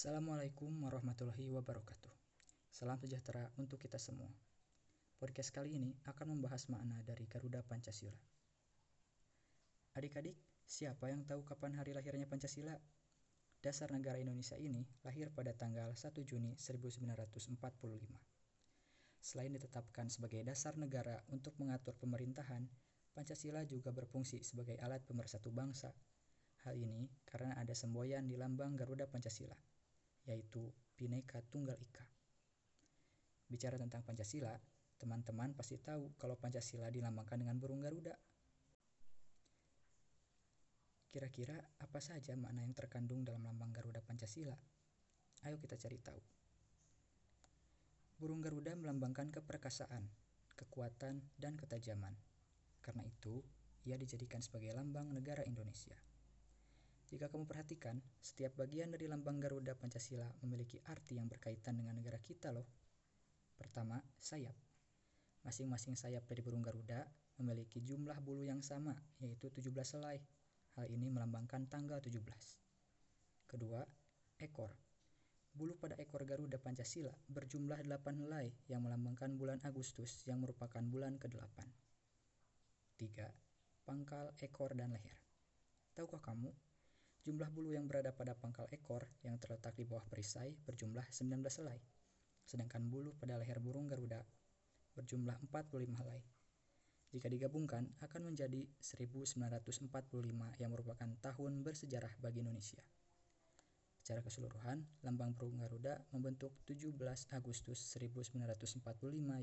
Assalamualaikum warahmatullahi wabarakatuh. Salam sejahtera untuk kita semua. Podcast kali ini akan membahas makna dari Garuda Pancasila. Adik-adik, siapa yang tahu kapan hari lahirnya Pancasila? Dasar negara Indonesia ini lahir pada tanggal 1 Juni 1945. Selain ditetapkan sebagai dasar negara untuk mengatur pemerintahan, Pancasila juga berfungsi sebagai alat pemersatu bangsa. Hal ini karena ada semboyan di lambang Garuda Pancasila yaitu Bhinneka Tunggal Ika. Bicara tentang Pancasila, teman-teman pasti tahu kalau Pancasila dilambangkan dengan burung Garuda. Kira-kira apa saja makna yang terkandung dalam lambang Garuda Pancasila? Ayo kita cari tahu. Burung Garuda melambangkan keperkasaan, kekuatan, dan ketajaman. Karena itu, ia dijadikan sebagai lambang negara Indonesia. Jika kamu perhatikan, setiap bagian dari lambang Garuda Pancasila memiliki arti yang berkaitan dengan negara kita loh. Pertama, sayap. Masing-masing sayap dari burung Garuda memiliki jumlah bulu yang sama, yaitu 17 helai. Hal ini melambangkan tanggal 17. Kedua, ekor. Bulu pada ekor Garuda Pancasila berjumlah 8 helai yang melambangkan bulan Agustus yang merupakan bulan ke-8. Tiga, pangkal, ekor, dan leher. Tahukah kamu Jumlah bulu yang berada pada pangkal ekor yang terletak di bawah perisai berjumlah 19 helai, sedangkan bulu pada leher burung Garuda berjumlah 45 helai. Jika digabungkan akan menjadi 1945 yang merupakan tahun bersejarah bagi Indonesia. Secara keseluruhan, lambang burung Garuda membentuk 17 Agustus 1945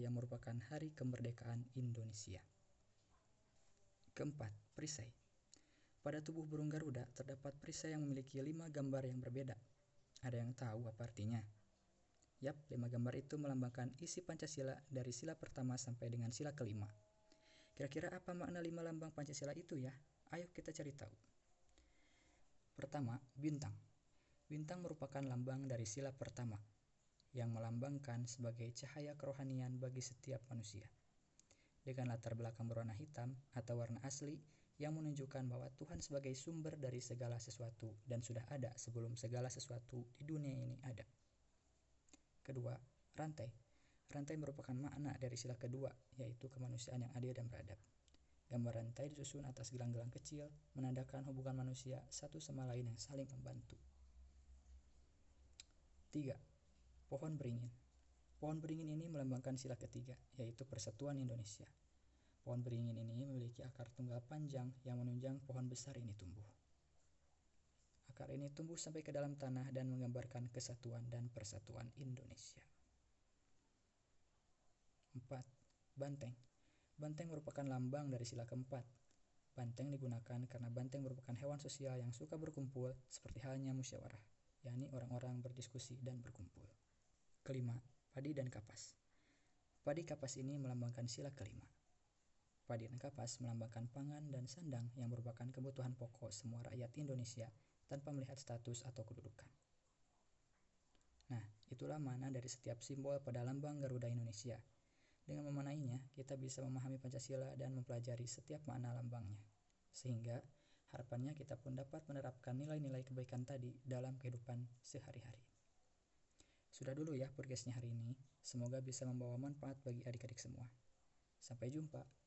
yang merupakan hari kemerdekaan Indonesia. Keempat, perisai. Pada tubuh burung Garuda terdapat perisai yang memiliki lima gambar yang berbeda. Ada yang tahu apa artinya? Yap, lima gambar itu melambangkan isi Pancasila dari sila pertama sampai dengan sila kelima. Kira-kira apa makna lima lambang Pancasila itu ya? Ayo kita cari tahu. Pertama, bintang. Bintang merupakan lambang dari sila pertama, yang melambangkan sebagai cahaya kerohanian bagi setiap manusia. Dengan latar belakang berwarna hitam atau warna asli yang menunjukkan bahwa Tuhan sebagai sumber dari segala sesuatu dan sudah ada sebelum segala sesuatu di dunia ini ada. Kedua, rantai. Rantai merupakan makna dari sila kedua, yaitu kemanusiaan yang adil dan beradab. Gambar rantai disusun atas gelang-gelang kecil, menandakan hubungan manusia satu sama lain yang saling membantu. Tiga, pohon beringin. Pohon beringin ini melambangkan sila ketiga, yaitu persatuan Indonesia. Pohon beringin ini memiliki akar tunggal panjang yang menunjang pohon besar ini tumbuh. Akar ini tumbuh sampai ke dalam tanah dan menggambarkan kesatuan dan persatuan Indonesia. 4. Banteng Banteng merupakan lambang dari sila keempat. Banteng digunakan karena banteng merupakan hewan sosial yang suka berkumpul seperti halnya musyawarah, yakni orang-orang berdiskusi dan berkumpul. Kelima, padi dan kapas. Padi kapas ini melambangkan sila kelima. Padi dan kapas melambangkan pangan dan sandang yang merupakan kebutuhan pokok semua rakyat Indonesia tanpa melihat status atau kedudukan. Nah, itulah mana dari setiap simbol pada lambang Garuda Indonesia. Dengan memanainya, kita bisa memahami Pancasila dan mempelajari setiap makna lambangnya. Sehingga, harapannya kita pun dapat menerapkan nilai-nilai kebaikan tadi dalam kehidupan sehari-hari. Sudah dulu ya podcastnya hari ini. Semoga bisa membawa manfaat bagi adik-adik semua. Sampai jumpa.